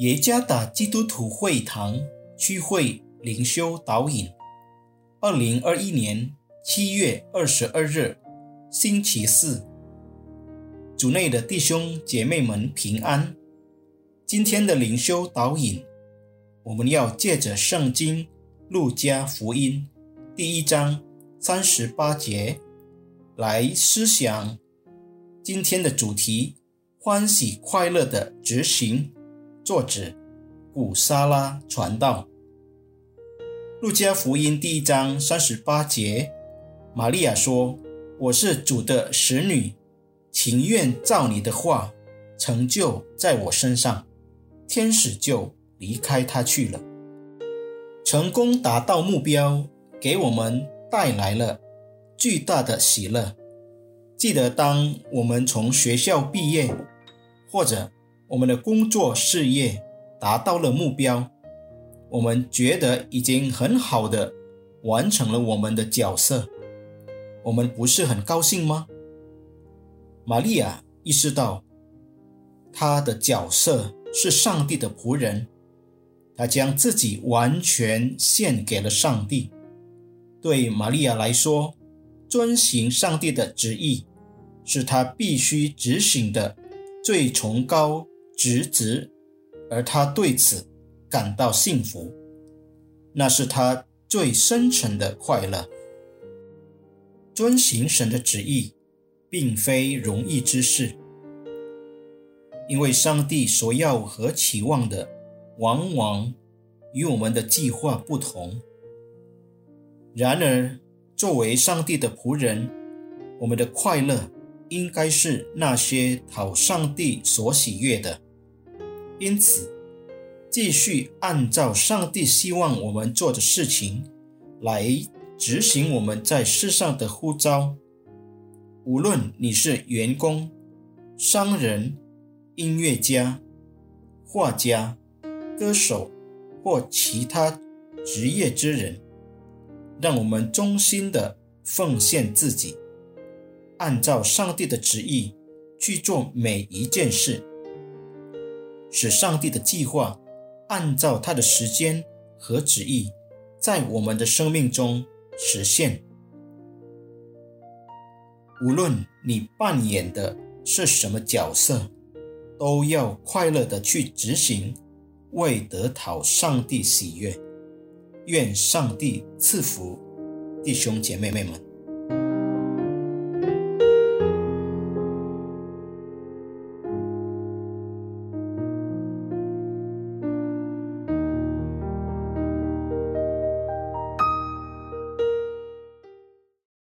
耶加达基督徒会堂区会灵修导引，二零二一年七月二十二日，星期四，主内的弟兄姐妹们平安。今天的灵修导引，我们要借着圣经路加福音第一章三十八节来思想今天的主题：欢喜快乐的执行。作者古沙拉传道，路加福音第一章三十八节，玛利亚说：“我是主的使女，情愿照你的话成就在我身上。”天使就离开他去了。成功达到目标，给我们带来了巨大的喜乐。记得，当我们从学校毕业，或者我们的工作事业达到了目标，我们觉得已经很好的完成了我们的角色，我们不是很高兴吗？玛利亚意识到她的角色是上帝的仆人，她将自己完全献给了上帝。对玛利亚来说，遵行上帝的旨意是她必须执行的最崇高。职责，而他对此感到幸福，那是他最深沉的快乐。遵行神的旨意，并非容易之事，因为上帝所要和期望的，往往与我们的计划不同。然而，作为上帝的仆人，我们的快乐应该是那些讨上帝所喜悦的。因此，继续按照上帝希望我们做的事情来执行我们在世上的呼召。无论你是员工、商人、音乐家、画家、歌手或其他职业之人，让我们衷心的奉献自己，按照上帝的旨意去做每一件事。使上帝的计划按照他的时间和旨意，在我们的生命中实现。无论你扮演的是什么角色，都要快乐的去执行，为得讨上帝喜悦。愿上帝赐福弟兄姐妹们。